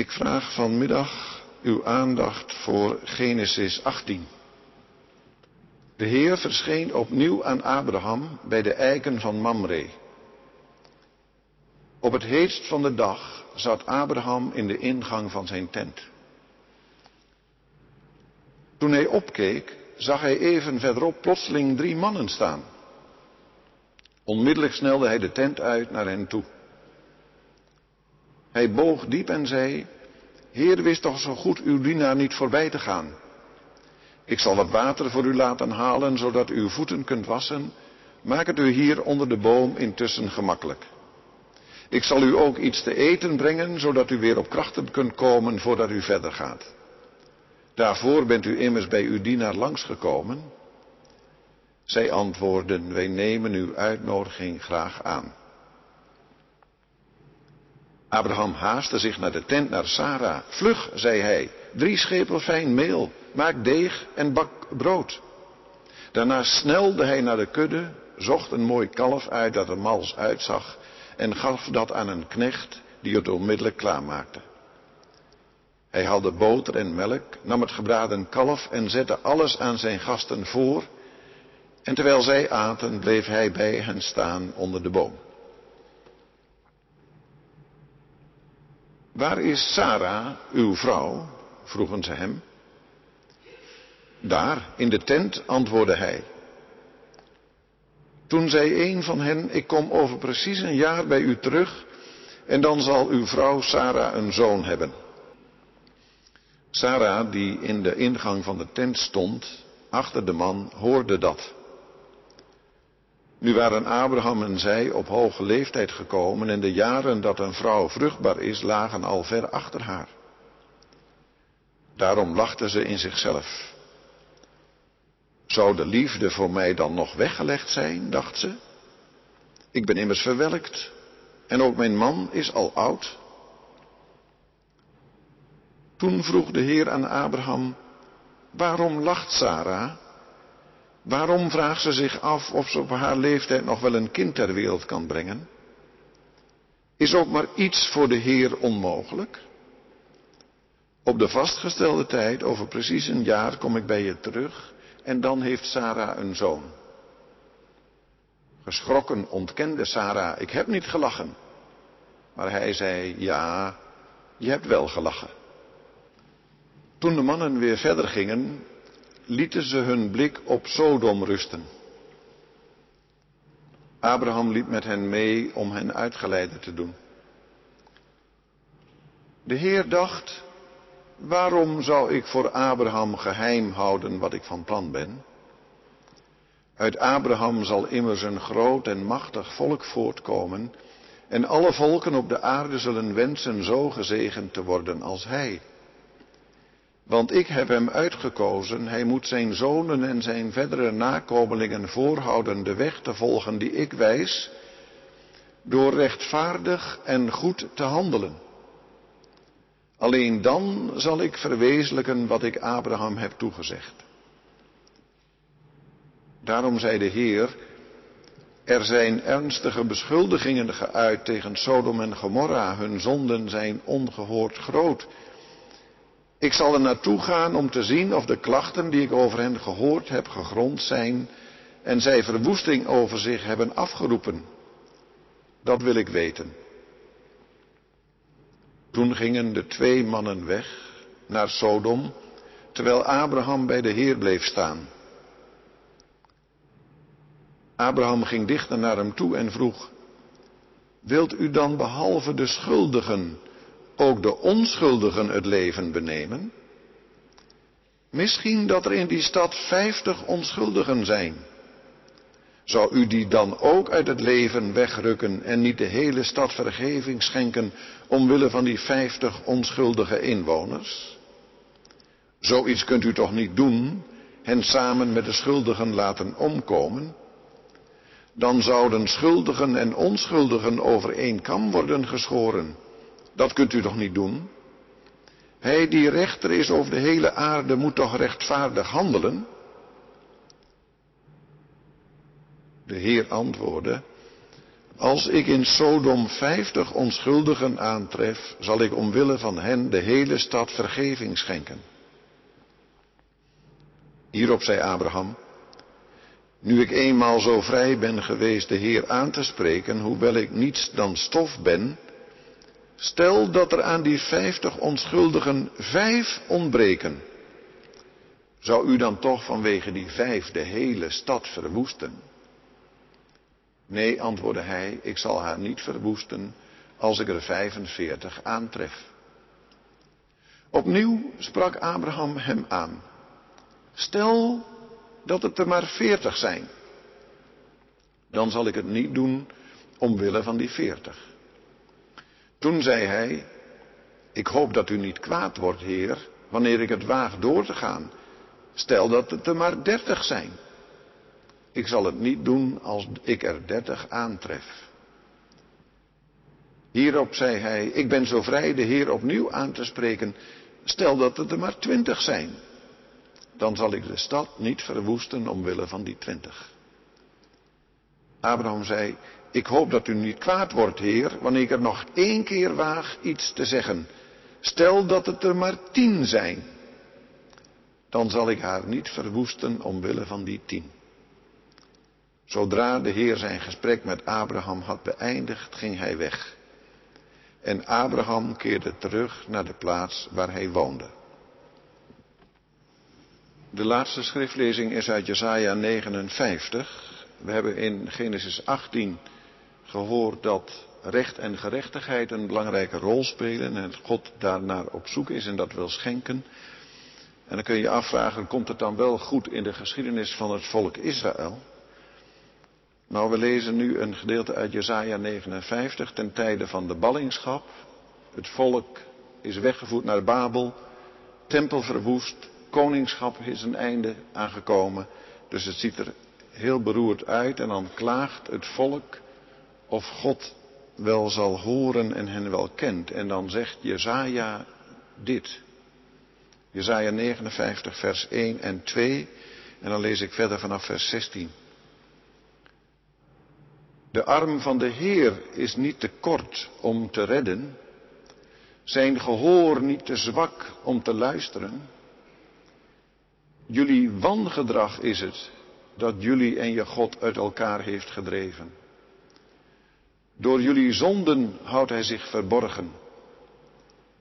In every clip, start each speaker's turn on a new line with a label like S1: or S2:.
S1: Ik vraag vanmiddag uw aandacht voor Genesis 18. De Heer verscheen opnieuw aan Abraham bij de eiken van Mamre. Op het heetst van de dag zat Abraham in de ingang van zijn tent. Toen hij opkeek, zag hij even verderop plotseling drie mannen staan. Onmiddellijk snelde hij de tent uit naar hen toe. Hij boog diep en zei, Heer, wist toch zo goed uw dienaar niet voorbij te gaan. Ik zal wat water voor u laten halen, zodat u uw voeten kunt wassen. Maak het u hier onder de boom intussen gemakkelijk. Ik zal u ook iets te eten brengen, zodat u weer op krachten kunt komen voordat u verder gaat. Daarvoor bent u immers bij uw dienaar langsgekomen. Zij antwoordden, wij nemen uw uitnodiging graag aan. Abraham haastte zich naar de tent naar Sarah. Vlug, zei hij, drie schepel fijn meel, maak deeg en bak brood. Daarna snelde hij naar de kudde, zocht een mooi kalf uit dat er mals uitzag en gaf dat aan een knecht die het onmiddellijk klaarmaakte. Hij haalde boter en melk, nam het gebraden kalf en zette alles aan zijn gasten voor. En terwijl zij aten, bleef hij bij hen staan onder de boom. Waar is Sarah, uw vrouw? vroegen ze hem. Daar, in de tent, antwoordde hij. Toen zei een van hen, ik kom over precies een jaar bij u terug en dan zal uw vrouw Sarah een zoon hebben. Sarah, die in de ingang van de tent stond, achter de man, hoorde dat. Nu waren Abraham en zij op hoge leeftijd gekomen en de jaren dat een vrouw vruchtbaar is lagen al ver achter haar. Daarom lachte ze in zichzelf. Zou de liefde voor mij dan nog weggelegd zijn, dacht ze? Ik ben immers verwelkt en ook mijn man is al oud. Toen vroeg de Heer aan Abraham, waarom lacht Sarah? Waarom vraagt ze zich af of ze op haar leeftijd nog wel een kind ter wereld kan brengen? Is ook maar iets voor de Heer onmogelijk? Op de vastgestelde tijd, over precies een jaar, kom ik bij je terug en dan heeft Sarah een zoon. Geschrokken ontkende Sarah, ik heb niet gelachen. Maar hij zei, ja, je hebt wel gelachen. Toen de mannen weer verder gingen, lieten ze hun blik op Sodom rusten. Abraham liep met hen mee om hen uitgeleide te doen. De Heer dacht, waarom zou ik voor Abraham geheim houden wat ik van plan ben? Uit Abraham zal immers een groot en machtig volk voortkomen, en alle volken op de aarde zullen wensen zo gezegend te worden als hij. Want ik heb hem uitgekozen, hij moet zijn zonen en zijn verdere nakomelingen voorhouden de weg te volgen die ik wijs, door rechtvaardig en goed te handelen. Alleen dan zal ik verwezenlijken wat ik Abraham heb toegezegd. Daarom zei de Heer, er zijn ernstige beschuldigingen geuit tegen Sodom en Gomorra, hun zonden zijn ongehoord groot. Ik zal er naartoe gaan om te zien of de klachten die ik over hen gehoord heb gegrond zijn en zij verwoesting over zich hebben afgeroepen. Dat wil ik weten. Toen gingen de twee mannen weg naar Sodom, terwijl Abraham bij de Heer bleef staan. Abraham ging dichter naar hem toe en vroeg, Wilt u dan behalve de schuldigen ook de onschuldigen het leven benemen? Misschien dat er in die stad vijftig onschuldigen zijn. Zou u die dan ook uit het leven wegrukken en niet de hele stad vergeving schenken omwille van die vijftig onschuldige inwoners? Zoiets kunt u toch niet doen, hen samen met de schuldigen laten omkomen? Dan zouden schuldigen en onschuldigen over één kam worden geschoren. Dat kunt u toch niet doen? Hij die rechter is over de hele aarde moet toch rechtvaardig handelen? De Heer antwoordde, Als ik in Sodom vijftig onschuldigen aantref, zal ik omwille van hen de hele stad vergeving schenken. Hierop zei Abraham, nu ik eenmaal zo vrij ben geweest de Heer aan te spreken, hoewel ik niets dan stof ben, stel dat er aan die vijftig onschuldigen vijf ontbreken. Zou u dan toch vanwege die vijf de hele stad verwoesten? Nee, antwoordde hij, ik zal haar niet verwoesten als ik er 45 aantref. Opnieuw sprak Abraham hem aan. Stel dat het er maar 40 zijn. Dan zal ik het niet doen omwille van die 40. Toen zei hij, ik hoop dat u niet kwaad wordt, Heer, wanneer ik het waag door te gaan. Stel dat het er maar 30 zijn. Ik zal het niet doen als ik er dertig aantref. Hierop zei hij, ik ben zo vrij de Heer opnieuw aan te spreken, stel dat het er maar twintig zijn. Dan zal ik de stad niet verwoesten omwille van die twintig. Abraham zei, ik hoop dat u niet kwaad wordt, Heer, wanneer ik er nog één keer waag iets te zeggen. Stel dat het er maar tien zijn. Dan zal ik haar niet verwoesten omwille van die tien. Zodra de Heer zijn gesprek met Abraham had beëindigd, ging hij weg. En Abraham keerde terug naar de plaats waar hij woonde. De laatste schriftlezing is uit Jesaja 59. We hebben in Genesis 18 gehoord dat recht en gerechtigheid een belangrijke rol spelen en God daarnaar op zoek is en dat wil schenken. En dan kun je je afvragen, komt het dan wel goed in de geschiedenis van het volk Israël? Nou, we lezen nu een gedeelte uit Jesaja 59 ten tijde van de ballingschap. Het volk is weggevoerd naar Babel, tempel verwoest, koningschap is een einde aangekomen. Dus het ziet er heel beroerd uit en dan klaagt het volk of God wel zal horen en hen wel kent. En dan zegt Jesaja dit. Jesaja 59 vers 1 en 2 en dan lees ik verder vanaf vers 16. De arm van de Heer is niet te kort om te redden, zijn gehoor niet te zwak om te luisteren. Jullie wangedrag is het dat jullie en je God uit elkaar heeft gedreven. Door jullie zonden houdt hij zich verborgen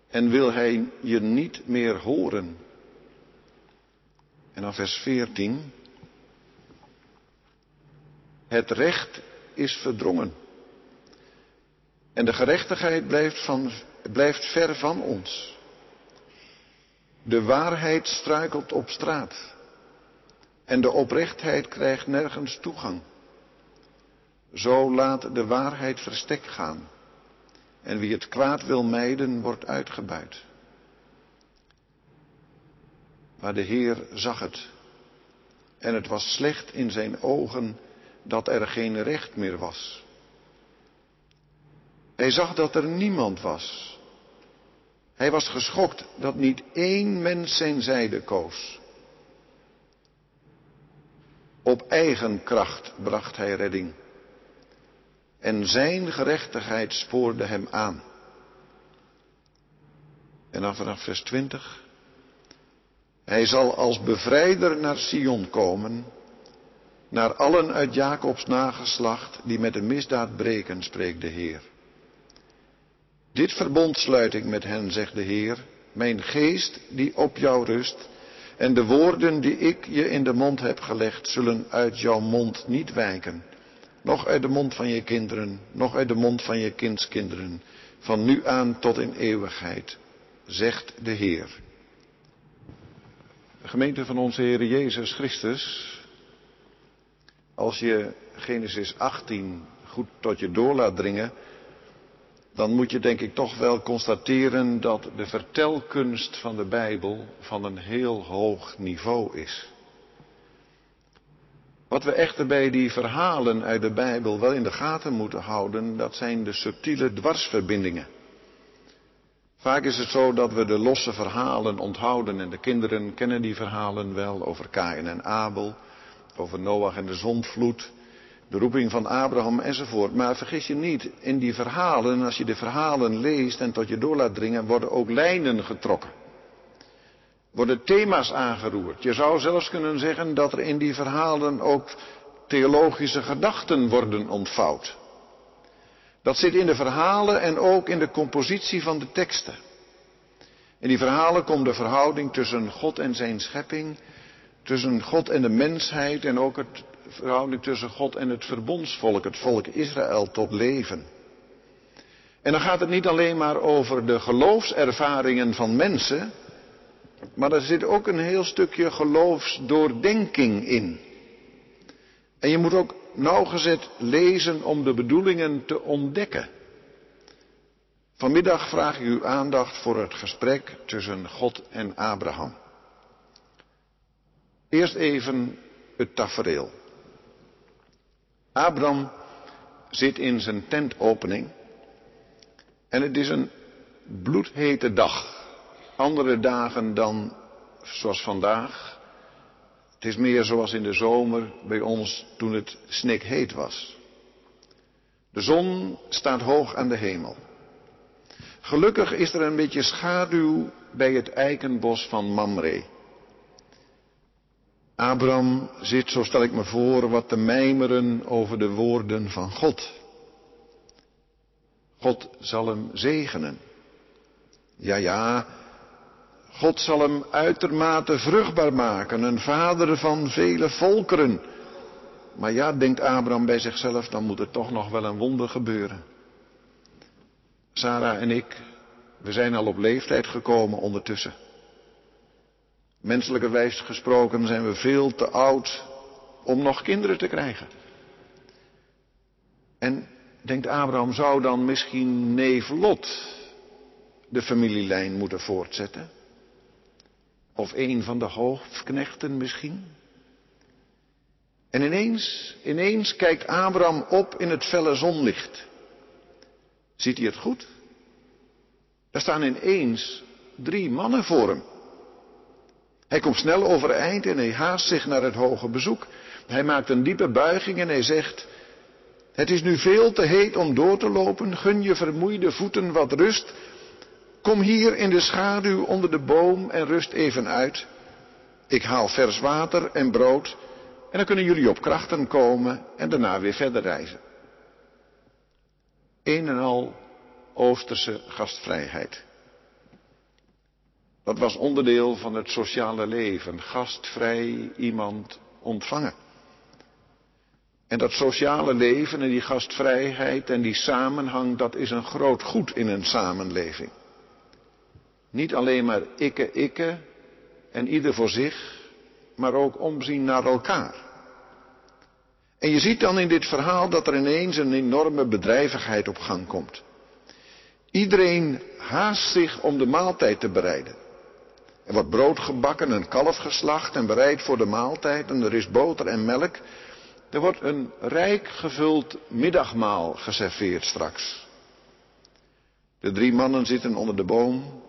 S1: en wil hij je niet meer horen. En dan vers 14. Het recht is verdrongen. En de gerechtigheid blijft, van, blijft ver van ons. De waarheid struikelt op straat. En de oprechtheid krijgt nergens toegang. Zo laat de waarheid verstek gaan. En wie het kwaad wil mijden, wordt uitgebuit. Maar de Heer zag het. En het was slecht in zijn ogen dat er geen recht meer was. Hij zag dat er niemand was. Hij was geschokt dat niet één mens zijn zijde koos. Op eigen kracht bracht hij redding. En zijn gerechtigheid spoorde hem aan. En dan vanaf vers 20. Hij zal als bevrijder naar Sion komen naar allen uit Jacobs nageslacht die met de misdaad breken, spreekt de Heer. Dit verbond sluit ik met hen, zegt de Heer, mijn geest die op jou rust, en de woorden die ik je in de mond heb gelegd, zullen uit jouw mond niet wijken, nog uit de mond van je kinderen, nog uit de mond van je kindskinderen, van nu aan tot in eeuwigheid, zegt de Heer. Gemeente van onze Heer Jezus Christus, als je Genesis 18 goed tot je door laat dringen, dan moet je denk ik toch wel constateren dat de vertelkunst van de Bijbel van een heel hoog niveau is. Wat we echter bij die verhalen uit de Bijbel wel in de gaten moeten houden, dat zijn de subtiele dwarsverbindingen. Vaak is het zo dat we de losse verhalen onthouden en de kinderen kennen die verhalen wel over Kain en Abel over Noach en de zondvloed. de roeping van Abraham enzovoort. Maar vergis je niet, in die verhalen, als je de verhalen leest en tot je door laat dringen, worden ook lijnen getrokken. Worden thema's aangeroerd. Je zou zelfs kunnen zeggen dat er in die verhalen ook theologische gedachten worden ontvouwd. Dat zit in de verhalen en ook in de compositie van de teksten. In die verhalen komt de verhouding tussen God en zijn schepping, tussen God en de mensheid en ook het verhouding tussen God en het verbondsvolk, het volk Israël, tot leven. En dan gaat het niet alleen maar over de geloofservaringen van mensen, maar er zit ook een heel stukje geloofsdoordenking in. En je moet ook nauwgezet lezen om de bedoelingen te ontdekken. Vanmiddag vraag ik uw aandacht voor het gesprek tussen God en Abraham. Eerst even het tafereel. Abraham zit in zijn tentopening en het is een bloedhete dag. Andere dagen dan zoals vandaag. Het is meer zoals in de zomer bij ons toen het snikheet was. De zon staat hoog aan de hemel. Gelukkig is er een beetje schaduw bij het eikenbos van Mamre. Abraham zit, zo stel ik me voor, wat te mijmeren over de woorden van God. God zal hem zegenen. Ja, ja, God zal hem uitermate vruchtbaar maken, een vader van vele volkeren. Maar ja, denkt Abraham bij zichzelf, dan moet er toch nog wel een wonder gebeuren. Sarah en ik, we zijn al op leeftijd gekomen ondertussen. Menselijkerwijs gesproken zijn we veel te oud om nog kinderen te krijgen. En denkt Abraham, zou dan misschien neef Lot de familielijn moeten voortzetten? Of een van de hoofdknechten misschien? En ineens, ineens kijkt Abraham op in het felle zonlicht. Ziet hij het goed? Er staan ineens drie mannen voor hem. Hij komt snel overeind en hij haast zich naar het hoge bezoek. Hij maakt een diepe buiging en hij zegt, het is nu veel te heet om door te lopen, gun je vermoeide voeten wat rust. Kom hier in de schaduw onder de boom en rust even uit. Ik haal vers water en brood en dan kunnen jullie op krachten komen en daarna weer verder reizen. Een en al Oosterse gastvrijheid. Dat was onderdeel van het sociale leven, gastvrij iemand ontvangen. En dat sociale leven en die gastvrijheid en die samenhang, dat is een groot goed in een samenleving. Niet alleen maar ikke, ikke en ieder voor zich, maar ook omzien naar elkaar. En je ziet dan in dit verhaal dat er ineens een enorme bedrijvigheid op gang komt. Iedereen haast zich om de maaltijd te bereiden. Er wordt brood gebakken, een kalf geslacht en bereid voor de maaltijd en er is boter en melk. Er wordt een rijk gevuld middagmaal geserveerd straks. De drie mannen zitten onder de boom.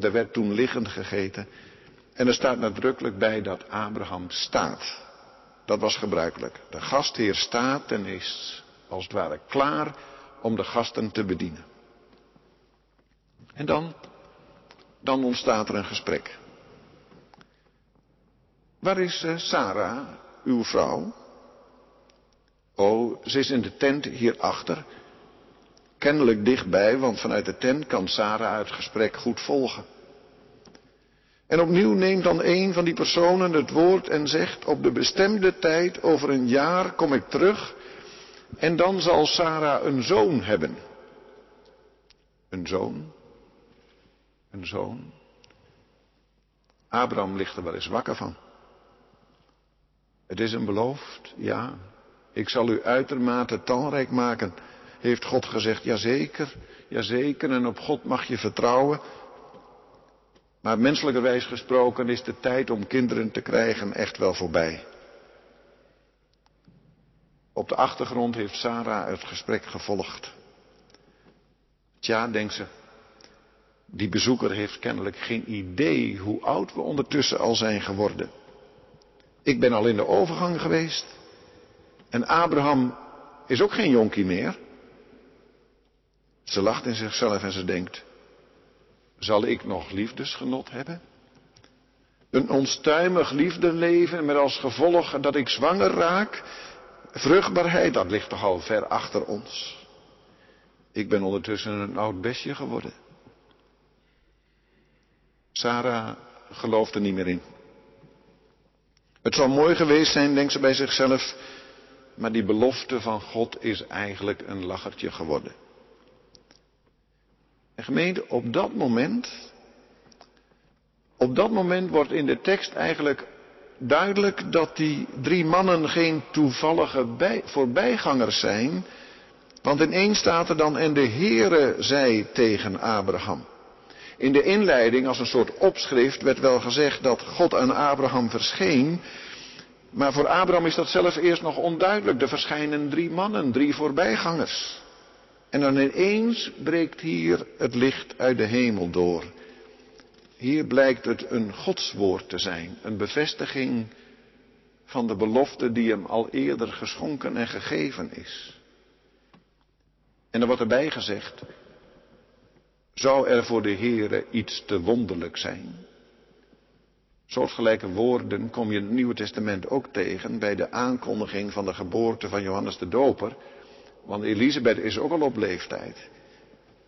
S1: Er werd toen liggend gegeten. En er staat nadrukkelijk bij dat Abraham staat. Dat was gebruikelijk. De gastheer staat en is als het ware klaar om de gasten te bedienen. En dan dan ontstaat er een gesprek. Waar is uh, Sarah, uw vrouw? Oh, ze is in de tent hierachter. Kennelijk dichtbij, want vanuit de tent kan Sarah het gesprek goed volgen. En opnieuw neemt dan een van die personen het woord en zegt, op de bestemde tijd, over een jaar kom ik terug en dan zal Sarah een zoon hebben. Een zoon? een zoon. Abraham ligt er wel eens wakker van. Het is een beloofd, ja. Ik zal u uitermate talrijk maken, heeft God gezegd. Jazeker, jazeker, en op God mag je vertrouwen. Maar menselijkerwijs gesproken is de tijd om kinderen te krijgen echt wel voorbij. Op de achtergrond heeft Sarah het gesprek gevolgd. Tja, denkt ze, die bezoeker heeft kennelijk geen idee hoe oud we ondertussen al zijn geworden. Ik ben al in de overgang geweest. En Abraham is ook geen jonkie meer. Ze lacht in zichzelf en ze denkt, zal ik nog liefdesgenot hebben? Een onstuimig liefdeleven met als gevolg dat ik zwanger raak? Vruchtbaarheid, dat ligt toch al ver achter ons. Ik ben ondertussen een oud besje geworden. Sarah gelooft er niet meer in. Het zou mooi geweest zijn, denkt ze bij zichzelf, maar die belofte van God is eigenlijk een lachertje geworden. En gemeente, op dat moment, op dat moment wordt in de tekst eigenlijk duidelijk dat die drie mannen geen toevallige bij, voorbijgangers zijn. Want ineens staat er dan, en de Heere zei tegen Abraham. In de inleiding, als een soort opschrift, werd wel gezegd dat God aan Abraham verscheen. Maar voor Abraham is dat zelf eerst nog onduidelijk. Er verschijnen drie mannen, drie voorbijgangers. En dan ineens breekt hier het licht uit de hemel door. Hier blijkt het een godswoord te zijn, een bevestiging van de belofte die hem al eerder geschonken en gegeven is. En er wordt erbij gezegd, zou er voor de Heere iets te wonderlijk zijn? Soortgelijke woorden kom je in het Nieuwe Testament ook tegen bij de aankondiging van de geboorte van Johannes de Doper. Want Elisabeth is ook al op leeftijd.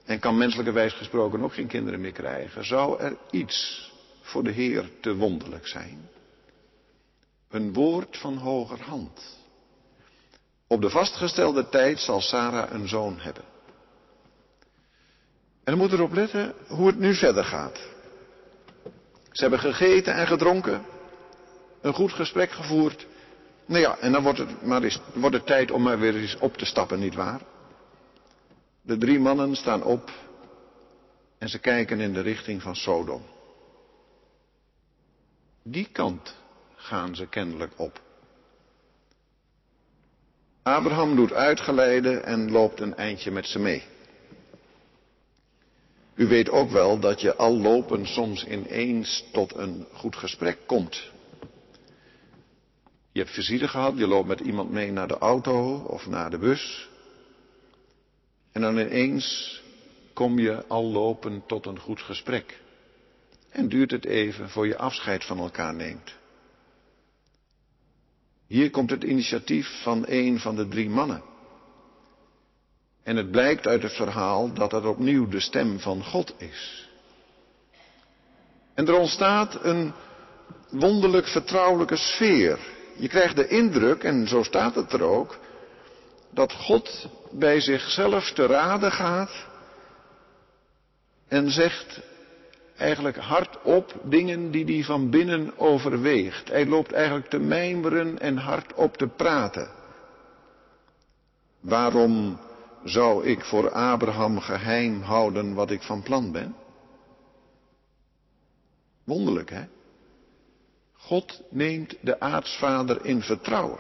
S1: En kan menselijke wijs gesproken ook geen kinderen meer krijgen. Zou er iets voor de Heer te wonderlijk zijn? Een woord van hoger hand. Op de vastgestelde tijd zal Sarah een zoon hebben. En dan moet erop letten hoe het nu verder gaat. Ze hebben gegeten en gedronken, een goed gesprek gevoerd. Nou ja, en dan wordt het, maar eens, wordt het tijd om maar weer eens op te stappen, nietwaar? De drie mannen staan op en ze kijken in de richting van Sodom. Die kant gaan ze kennelijk op. Abraham doet uitgeleide en loopt een eindje met ze mee. U weet ook wel dat je al lopen soms ineens tot een goed gesprek komt. Je hebt visite gehad, je loopt met iemand mee naar de auto of naar de bus. En dan ineens kom je al lopen tot een goed gesprek. En duurt het even voor je afscheid van elkaar neemt. Hier komt het initiatief van een van de drie mannen. En het blijkt uit het verhaal dat het opnieuw de stem van God is. En er ontstaat een wonderlijk vertrouwelijke sfeer. Je krijgt de indruk, en zo staat het er ook, dat God bij zichzelf te raden gaat en zegt eigenlijk hardop dingen die hij van binnen overweegt. Hij loopt eigenlijk te mijmeren en hardop te praten. Waarom zou ik voor Abraham geheim houden wat ik van plan ben? Wonderlijk, hè? God neemt de aartsvader in vertrouwen.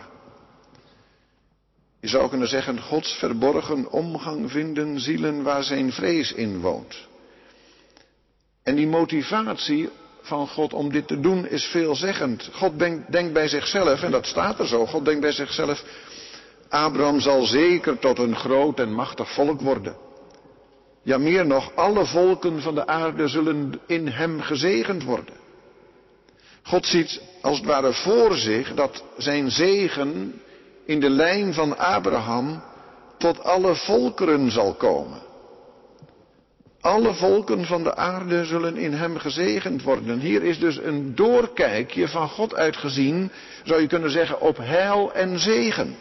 S1: Je zou kunnen zeggen, Gods verborgen omgang vinden zielen waar zijn vrees in woont. En die motivatie van God om dit te doen is veelzeggend. God denkt bij zichzelf, en dat staat er zo, God denkt bij zichzelf, Abraham zal zeker tot een groot en machtig volk worden. Ja, meer nog, alle volken van de aarde zullen in hem gezegend worden. God ziet als het ware voor zich dat zijn zegen in de lijn van Abraham tot alle volkeren zal komen. Alle volken van de aarde zullen in hem gezegend worden. Hier is dus een doorkijkje van God uitgezien, zou je kunnen zeggen, op heil en zegen.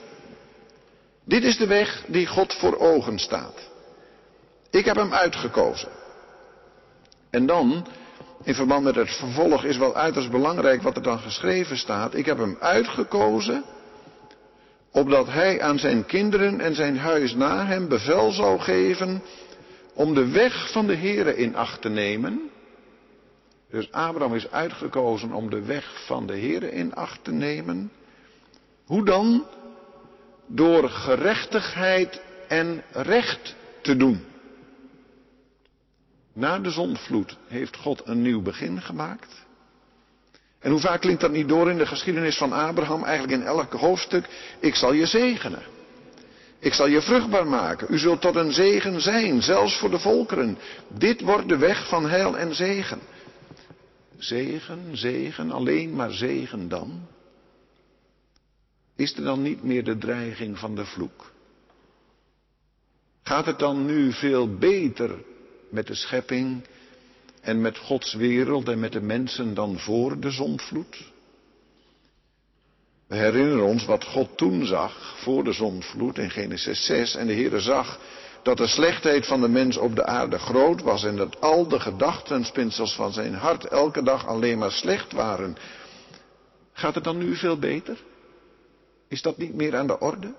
S1: Dit is de weg die God voor ogen staat. Ik heb hem uitgekozen. En dan, in verband met het vervolg, is wel uiterst belangrijk wat er dan geschreven staat. Ik heb hem uitgekozen, opdat hij aan zijn kinderen en zijn huis na hem bevel zou geven om de weg van de Here in acht te nemen. Dus Abraham is uitgekozen om de weg van de Here in acht te nemen. Hoe dan? door gerechtigheid en recht te doen. Na de zondvloed heeft God een nieuw begin gemaakt. En hoe vaak klinkt dat niet door in de geschiedenis van Abraham, eigenlijk in elk hoofdstuk? Ik zal je zegenen. Ik zal je vruchtbaar maken. U zult tot een zegen zijn, zelfs voor de volkeren. Dit wordt de weg van heil en zegen. Zegen, zegen, alleen maar zegen dan? Is er dan niet meer de dreiging van de vloek? Gaat het dan nu veel beter met de schepping en met Gods wereld en met de mensen dan voor de zondvloed? We herinneren ons wat God toen zag voor de zondvloed in Genesis 6 en de Heere zag dat de slechtheid van de mens op de aarde groot was en dat al de gedachtenspinsels van zijn hart elke dag alleen maar slecht waren. Gaat het dan nu veel beter? Is dat niet meer aan de orde?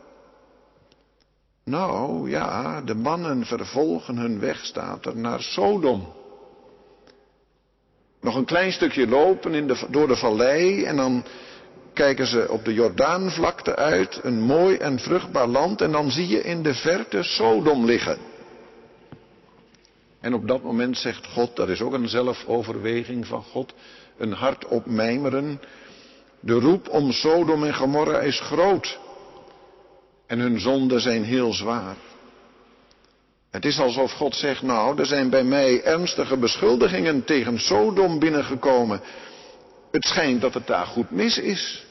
S1: Nou ja, de mannen vervolgen hun weg, staat er, naar Sodom. Nog een klein stukje lopen in de, door de vallei en dan kijken ze op de Jordaanvlakte uit, een mooi en vruchtbaar land, en dan zie je in de verte Sodom liggen. En op dat moment zegt God, dat is ook een zelfoverweging van God, een hart op mijmeren. De roep om Sodom en Gomorra is groot. En hun zonden zijn heel zwaar. Het is alsof God zegt, nou, er zijn bij mij ernstige beschuldigingen tegen Sodom binnengekomen. Het schijnt dat het daar goed mis is.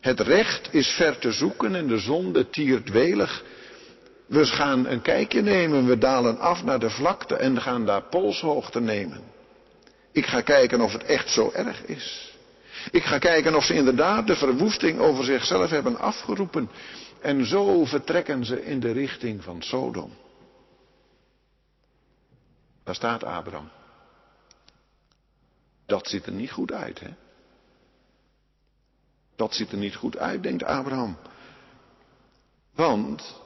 S1: Het recht is ver te zoeken en de zonde tiert welig. We gaan een kijkje nemen, we dalen af naar de vlakte en gaan daar polshoogte nemen. Ik ga kijken of het echt zo erg is. Ik ga kijken of ze inderdaad de verwoesting over zichzelf hebben afgeroepen. En zo vertrekken ze in de richting van Sodom. Daar staat Abraham. Dat ziet er niet goed uit, hè? Dat ziet er niet goed uit, denkt Abraham. Want,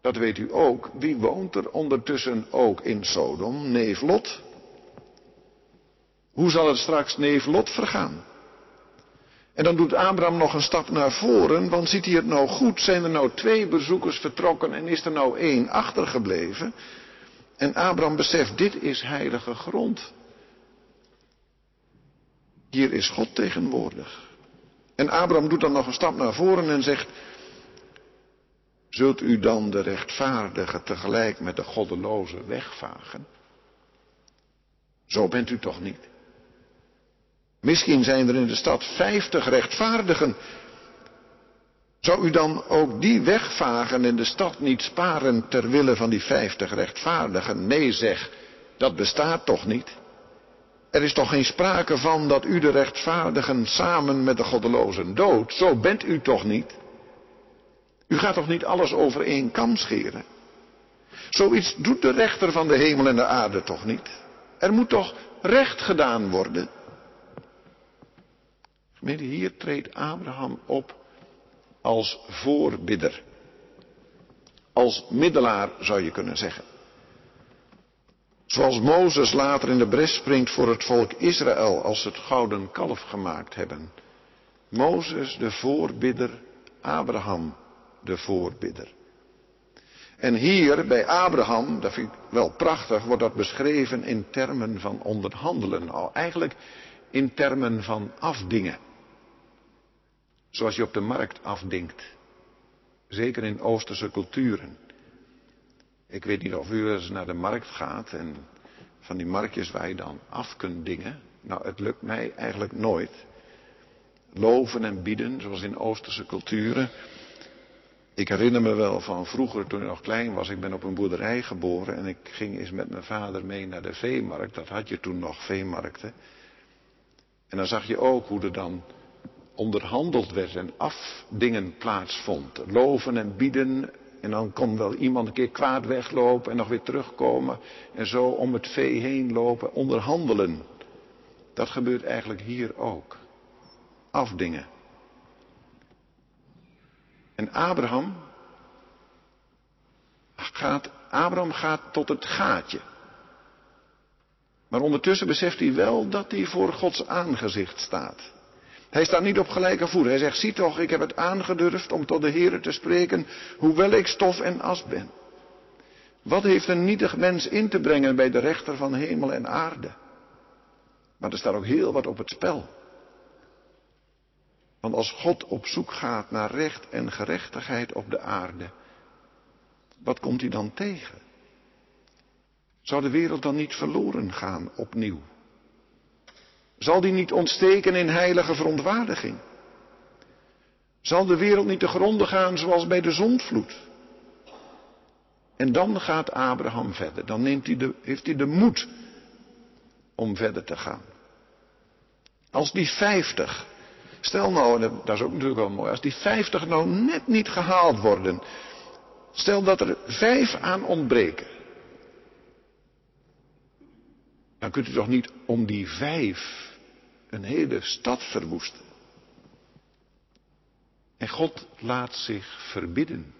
S1: dat weet u ook, wie woont er ondertussen ook in Sodom? Neef Lot. Hoe zal het straks neef Lot vergaan? En dan doet Abraham nog een stap naar voren, want ziet hij het nou goed? Zijn er nou twee bezoekers vertrokken en is er nou één achtergebleven? En Abraham beseft, dit is heilige grond. Hier is God tegenwoordig. En Abraham doet dan nog een stap naar voren en zegt, zult u dan de rechtvaardige tegelijk met de goddeloze wegvagen? Zo bent u toch niet? Misschien zijn er in de stad vijftig rechtvaardigen. Zou u dan ook die wegvagen en de stad niet sparen ter wille van die vijftig rechtvaardigen? Nee zeg, dat bestaat toch niet? Er is toch geen sprake van dat u de rechtvaardigen samen met de goddelozen dood. Zo bent u toch niet? U gaat toch niet alles over één kam scheren? Zoiets doet de rechter van de hemel en de aarde toch niet? Er moet toch recht gedaan worden? Gemeente, hier treedt Abraham op als voorbidder. Als middelaar zou je kunnen zeggen. Zoals Mozes later in de bres springt voor het volk Israël als ze het gouden kalf gemaakt hebben. Mozes de voorbidder, Abraham de voorbidder. En hier bij Abraham, dat vind ik wel prachtig, wordt dat beschreven in termen van onderhandelen. Al eigenlijk in termen van afdingen. Zoals je op de markt afdingt. Zeker in Oosterse culturen. Ik weet niet of u eens naar de markt gaat en van die marktjes waar je dan af kunt dingen. Nou, het lukt mij eigenlijk nooit. Loven en bieden, zoals in Oosterse culturen. Ik herinner me wel van vroeger, toen ik nog klein was, ik ben op een boerderij geboren en ik ging eens met mijn vader mee naar de veemarkt. Dat had je toen nog, veemarkten. En dan zag je ook hoe er dan onderhandeld werd en afdingen plaatsvond. Loven en bieden en dan kon wel iemand een keer kwaad weglopen en nog weer terugkomen. En zo om het vee heen lopen, onderhandelen. Dat gebeurt eigenlijk hier ook. Afdingen. En Abraham gaat, Abraham gaat tot het gaatje. Maar ondertussen beseft hij wel dat hij voor Gods aangezicht staat. Hij staat niet op gelijke voet. Hij zegt, zie toch, ik heb het aangedurfd om tot de Heer te spreken, hoewel ik stof en as ben. Wat heeft een nietig mens in te brengen bij de rechter van hemel en aarde? Maar er staat ook heel wat op het spel. Want als God op zoek gaat naar recht en gerechtigheid op de aarde, wat komt hij dan tegen? Zou de wereld dan niet verloren gaan opnieuw? Zal die niet ontsteken in heilige verontwaardiging? Zal de wereld niet te gronden gaan zoals bij de zondvloed? En dan gaat Abraham verder. Dan neemt hij de, heeft hij de moed om verder te gaan. Als die vijftig, stel nou, dat is ook natuurlijk wel mooi, als die vijftig nou net niet gehaald worden, stel dat er vijf aan ontbreken, dan kunt u toch niet om die vijf een hele stad verwoesten. En God laat zich verbidden.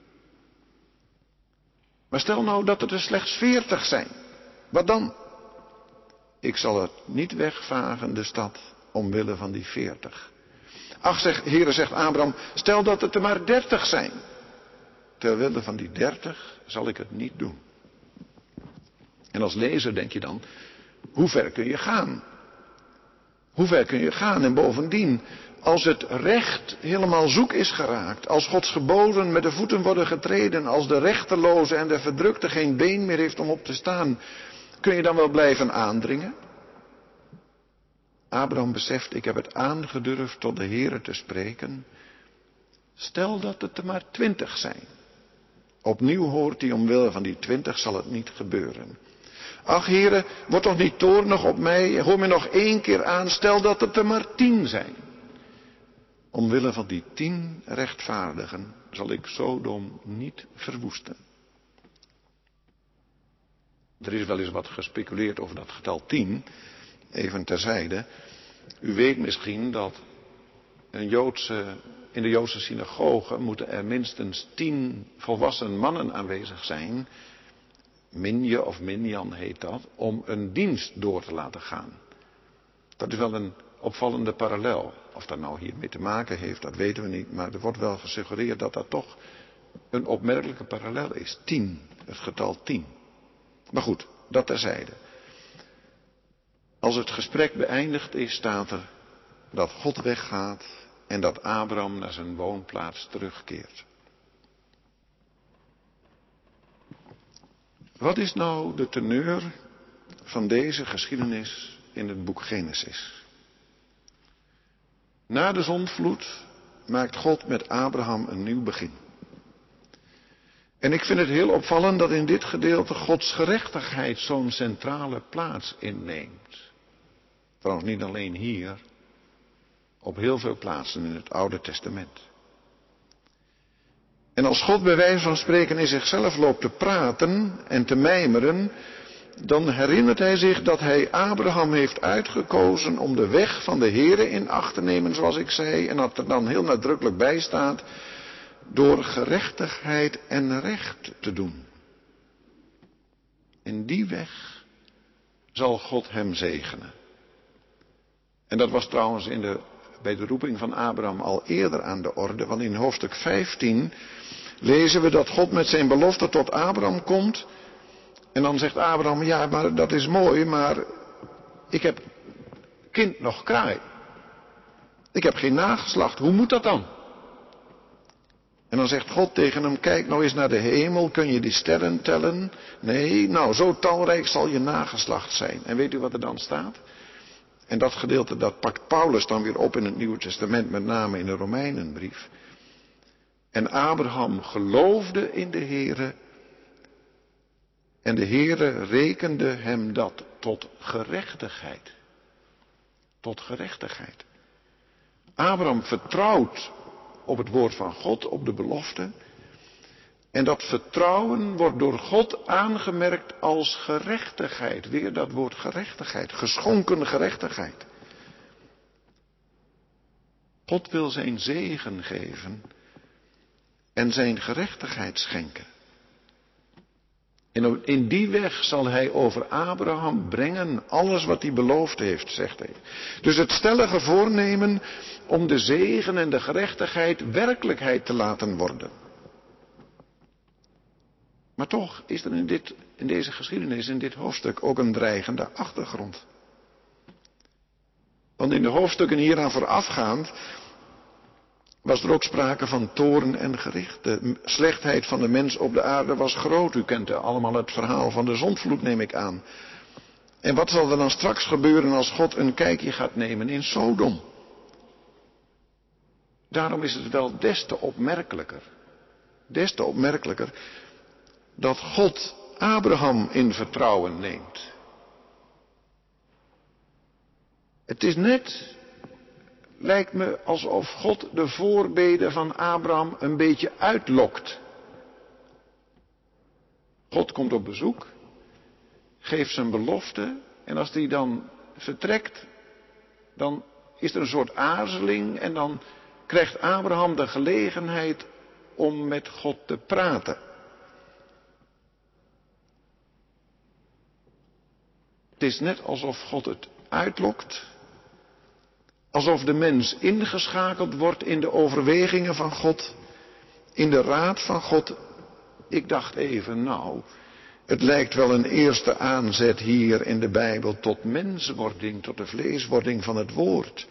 S1: Maar stel nou dat er er slechts veertig zijn. Wat dan? Ik zal het niet wegvagen, de stad, omwille van die veertig. Ach, zeg, heren, zegt Abraham, stel dat het er maar dertig zijn. Terwille van die dertig zal ik het niet doen. En als lezer denk je dan, hoe ver kun je gaan? Hoe ver kun je gaan? En bovendien, als het recht helemaal zoek is geraakt, als Gods geboden met de voeten worden getreden, als de rechteloze en de verdrukte geen been meer heeft om op te staan, kun je dan wel blijven aandringen? Abraham beseft, ik heb het aangedurfd tot de Heere te spreken. Stel dat het er maar twintig zijn. Opnieuw hoort hij omwille van die twintig zal het niet gebeuren. Ach heren, word toch niet toornig op mij, hoor me nog één keer aan, stel dat het er maar tien zijn. Omwille van die tien rechtvaardigen zal ik Sodom niet verwoesten. Er is wel eens wat gespeculeerd over dat getal tien, even terzijde. U weet misschien dat een Joodse, in de Joodse synagoge moeten er minstens tien volwassen mannen aanwezig zijn Minje of Minjan heet dat, om een dienst door te laten gaan. Dat is wel een opvallende parallel. Of dat nou hiermee te maken heeft, dat weten we niet. Maar er wordt wel gesuggereerd dat dat toch een opmerkelijke parallel is. Tien, het getal tien. Maar goed, dat terzijde. Als het gesprek beëindigd is, staat er dat God weggaat en dat Abraham naar zijn woonplaats terugkeert. Wat is nou de teneur van deze geschiedenis in het boek Genesis? Na de zondvloed maakt God met Abraham een nieuw begin. En ik vind het heel opvallend dat in dit gedeelte Gods gerechtigheid zo'n centrale plaats inneemt. Trouwens niet alleen hier, op heel veel plaatsen in het Oude Testament. En als God bij wijze van spreken in zichzelf loopt te praten en te mijmeren, dan herinnert hij zich dat hij Abraham heeft uitgekozen om de weg van de Here in acht te nemen, zoals ik zei, en dat er dan heel nadrukkelijk bij staat, door gerechtigheid en recht te doen. In die weg zal God hem zegenen. En dat was trouwens in de, bij de roeping van Abraham al eerder aan de orde, want in hoofdstuk 15 lezen we dat God met zijn belofte tot Abraham komt. En dan zegt Abraham, ja, maar dat is mooi, maar ik heb kind nog kraai. Ik heb geen nageslacht, hoe moet dat dan? En dan zegt God tegen hem, kijk nou eens naar de hemel, kun je die sterren tellen? Nee, nou zo talrijk zal je nageslacht zijn. En weet u wat er dan staat? En dat gedeelte, dat pakt Paulus dan weer op in het Nieuwe Testament, met name in de Romeinenbrief. En Abraham geloofde in de Heere. En de Heere rekende hem dat tot gerechtigheid. Tot gerechtigheid. Abraham vertrouwt op het woord van God, op de belofte. En dat vertrouwen wordt door God aangemerkt als gerechtigheid. Weer dat woord gerechtigheid, geschonken gerechtigheid. God wil zijn zegen geven en zijn gerechtigheid schenken. En in die weg zal hij over Abraham brengen alles wat hij beloofd heeft, zegt hij. Dus het stellige voornemen om de zegen en de gerechtigheid werkelijkheid te laten worden. Maar toch is er in, dit, in deze geschiedenis, in dit hoofdstuk, ook een dreigende achtergrond. Want in de hoofdstukken hieraan voorafgaand was er ook sprake van toren en gericht. De slechtheid van de mens op de aarde was groot. U kent allemaal het verhaal van de zondvloed, neem ik aan. En wat zal er dan straks gebeuren als God een kijkje gaat nemen in Sodom? Daarom is het wel des te opmerkelijker, des te opmerkelijker dat God Abraham in vertrouwen neemt. Het is net, lijkt me alsof God de voorbeden van Abraham een beetje uitlokt. God komt op bezoek, geeft zijn belofte en als die dan vertrekt, dan is er een soort aarzeling en dan krijgt Abraham de gelegenheid om met God te praten. Het is net alsof God het uitlokt. Alsof de mens ingeschakeld wordt in de overwegingen van God, in de raad van God. Ik dacht even, nou, het lijkt wel een eerste aanzet hier in de Bijbel tot menswording, tot de vleeswording van het woord.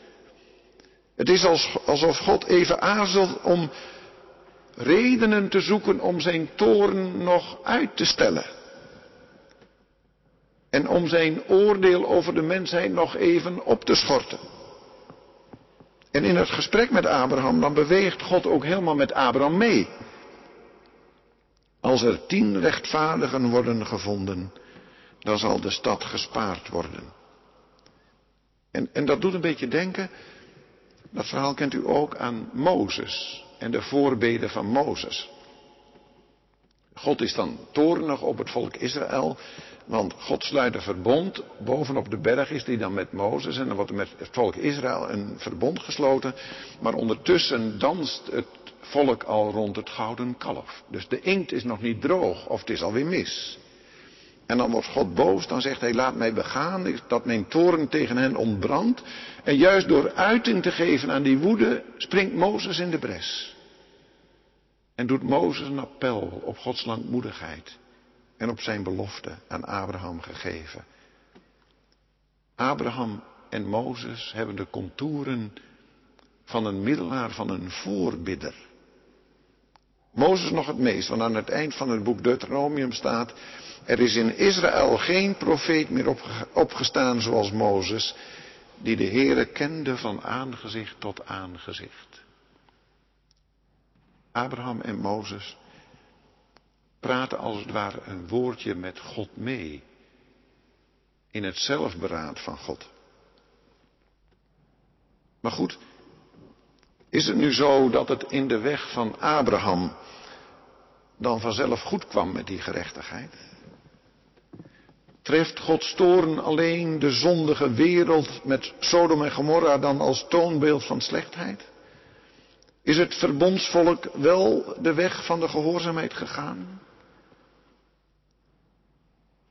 S1: Het is alsof God even aarzelt om redenen te zoeken om zijn toorn nog uit te stellen. En om zijn oordeel over de mensheid nog even op te schorten. En in het gesprek met Abraham, dan beweegt God ook helemaal met Abraham mee. Als er tien rechtvaardigen worden gevonden, dan zal de stad gespaard worden. En, en dat doet een beetje denken, dat verhaal kent u ook aan Mozes en de voorbeden van Mozes. God is dan toornig op het volk Israël, want God sluit een verbond. Bovenop de berg is die dan met Mozes en dan wordt er met het volk Israël een verbond gesloten. Maar ondertussen danst het volk al rond het gouden kalf. Dus de inkt is nog niet droog of het is alweer mis. En dan wordt God boos, dan zegt hij, laat mij begaan, dat mijn toren tegen hen ontbrandt. En juist door uiting te geven aan die woede, springt Mozes in de bres. En doet Mozes een appel op Gods langmoedigheid en op zijn belofte aan Abraham gegeven. Abraham en Mozes hebben de contouren van een middelaar, van een voorbidder. Mozes nog het meest, want aan het eind van het boek Deuteronomium staat, er is in Israël geen profeet meer opgestaan zoals Mozes, die de Heere kende van aangezicht tot aangezicht. Abraham en Mozes praten als het ware een woordje met God mee. In het zelfberaad van God. Maar goed, is het nu zo dat het in de weg van Abraham dan vanzelf goed kwam met die gerechtigheid? Treft Gods toren alleen de zondige wereld met Sodom en Gomorra dan als toonbeeld van slechtheid? Is het verbondsvolk wel de weg van de gehoorzaamheid gegaan?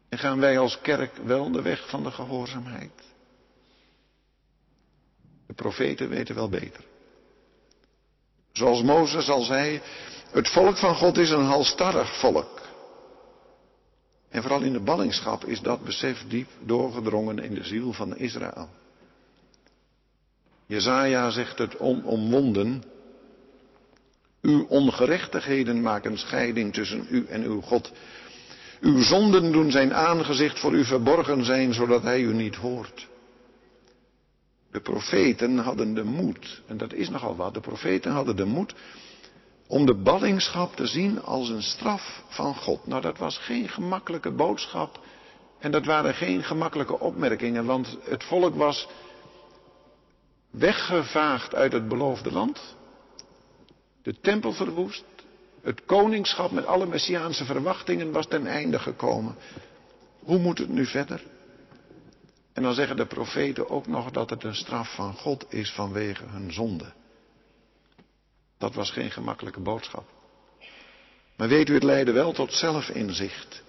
S1: En gaan wij als kerk wel de weg van de gehoorzaamheid? De profeten weten wel beter. Zoals Mozes al zei, het volk van God is een halstarrig volk. En vooral in de ballingschap is dat besef diep doorgedrongen in de ziel van Israël. Jezaja zegt het onomwonden. Uw ongerechtigheden maken scheiding tussen u en uw God. Uw zonden doen zijn aangezicht voor u verborgen zijn, zodat hij u niet hoort. De profeten hadden de moed, en dat is nogal wat, de profeten hadden de moed om de ballingschap te zien als een straf van God. Nou, dat was geen gemakkelijke boodschap en dat waren geen gemakkelijke opmerkingen, want het volk was weggevaagd uit het beloofde land, de tempel verwoest, het koningschap met alle messiaanse verwachtingen was ten einde gekomen. Hoe moet het nu verder? En dan zeggen de profeten ook nog dat het een straf van God is vanwege hun zonde. Dat was geen gemakkelijke boodschap. Maar weet u, het leidde wel tot zelfinzicht,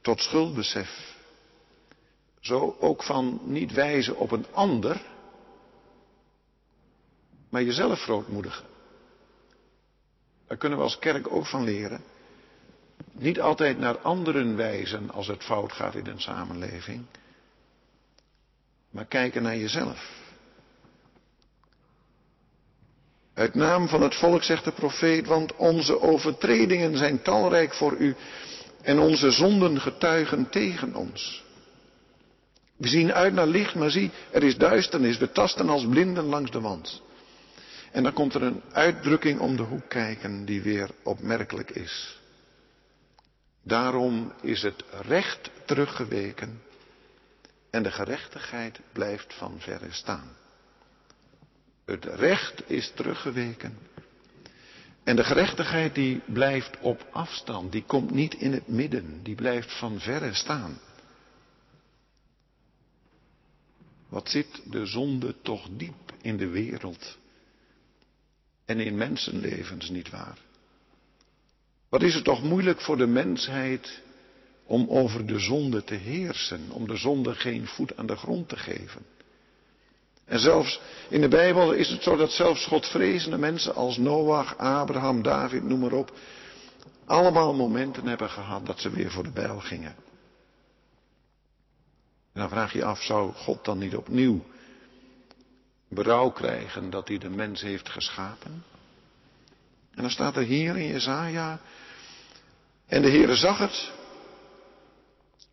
S1: tot schuldbesef. Zo ook van niet wijzen op een ander, maar jezelf grootmoedigen. Daar kunnen we als kerk ook van leren. Niet altijd naar anderen wijzen als het fout gaat in een samenleving, maar kijken naar jezelf. Uit naam van het volk zegt de profeet, want onze overtredingen zijn talrijk voor u en onze zonden getuigen tegen ons. We zien uit naar licht, maar zie, er is duisternis. We tasten als blinden langs de wand. En dan komt er een uitdrukking om de hoek kijken die weer opmerkelijk is. Daarom is het recht teruggeweken en de gerechtigheid blijft van verre staan. Het recht is teruggeweken en de gerechtigheid die blijft op afstand, die komt niet in het midden, die blijft van verre staan. Wat zit de zonde toch diep in de wereld en in mensenlevens, niet waar? Wat is het toch moeilijk voor de mensheid om over de zonde te heersen, om de zonde geen voet aan de grond te geven? En zelfs in de Bijbel is het zo dat zelfs godvrezende mensen als Noach, Abraham, David, noem maar op, allemaal momenten hebben gehad dat ze weer voor de bijl gingen. En dan vraag je af, zou God dan niet opnieuw berouw krijgen dat hij de mens heeft geschapen? En dan staat er hier in Jezaja, en de Heere zag het,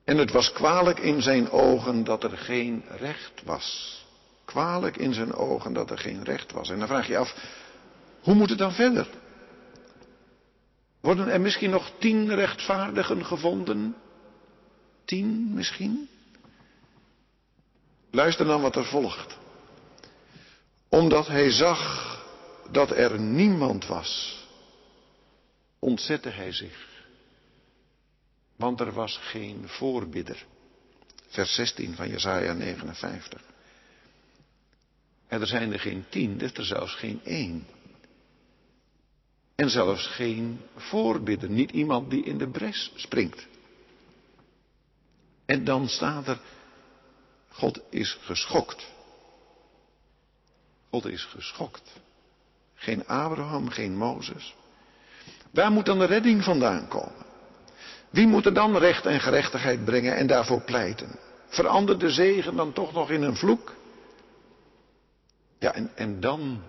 S1: en het was kwalijk in zijn ogen dat er geen recht was. Kwalijk in zijn ogen dat er geen recht was. En dan vraag je af, hoe moet het dan verder? Worden er misschien nog tien rechtvaardigen gevonden? Tien misschien? Luister dan wat er volgt. Omdat hij zag dat er niemand was, ontzette hij zich. Want er was geen voorbidder. Vers 16 van Jesaja 59. En er zijn er geen tien, is er zelfs geen één. En zelfs geen voorbidder, niet iemand die in de bres springt. En dan staat er, God is geschokt. God is geschokt. Geen Abraham, geen Mozes. Waar moet dan de redding vandaan komen? Wie moet er dan recht en gerechtigheid brengen en daarvoor pleiten? Verandert de zegen dan toch nog in een vloek? Ja, en, en dan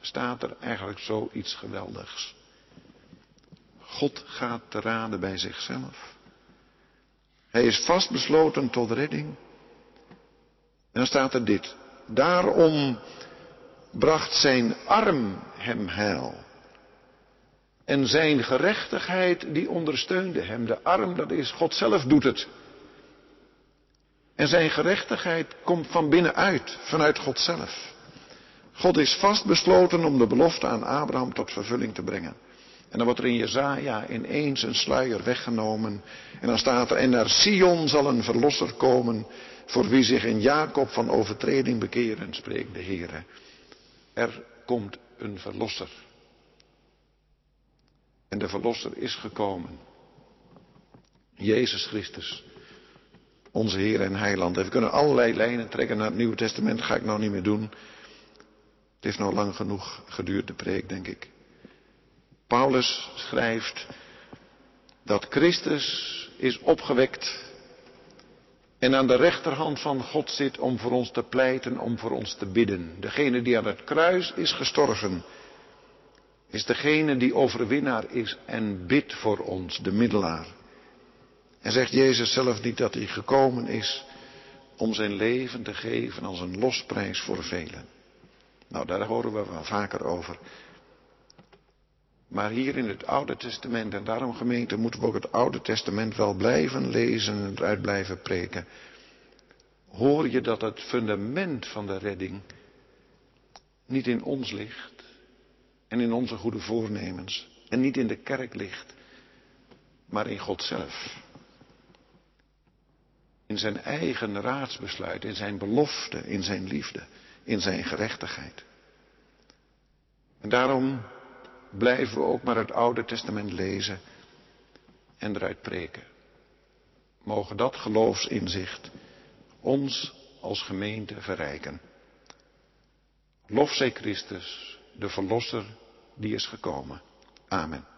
S1: staat er eigenlijk zoiets geweldigs. God gaat te raden bij zichzelf. Hij is vastbesloten tot redding. En dan staat er dit. Daarom bracht zijn arm hem heil. En zijn gerechtigheid die ondersteunde hem. De arm, dat is God zelf doet het. En zijn gerechtigheid komt van binnenuit, vanuit God zelf. God is vastbesloten om de belofte aan Abraham tot vervulling te brengen. En dan wordt er in Jezaja ineens een sluier weggenomen. En dan staat er, en naar Sion zal een verlosser komen, voor wie zich in Jacob van overtreding bekeren, spreekt de Heere. Er komt een verlosser. En de verlosser is gekomen. Jezus Christus. Onze Heer en Heiland. we kunnen allerlei lijnen trekken naar het Nieuwe Testament, ga ik nou niet meer doen. Het heeft nou lang genoeg geduurd, de preek, denk ik. Paulus schrijft dat Christus is opgewekt en aan de rechterhand van God zit om voor ons te pleiten, om voor ons te bidden. Degene die aan het kruis is gestorven, is degene die overwinnaar is en bidt voor ons, de middelaar. En zegt Jezus zelf niet dat hij gekomen is om zijn leven te geven als een losprijs voor velen. Nou, daar horen we wel vaker over. Maar hier in het Oude Testament, en daarom gemeente, moeten we ook het Oude Testament wel blijven lezen en eruit blijven preken. Hoor je dat het fundament van de redding niet in ons ligt en in onze goede voornemens en niet in de kerk ligt, maar in God zelf. In zijn eigen raadsbesluit, in zijn belofte, in zijn liefde in zijn gerechtigheid. En daarom blijven we ook maar het Oude Testament lezen en eruit preken. Mogen dat geloofsinzicht ons als gemeente verrijken. Lof zij Christus, de Verlosser die is gekomen. Amen.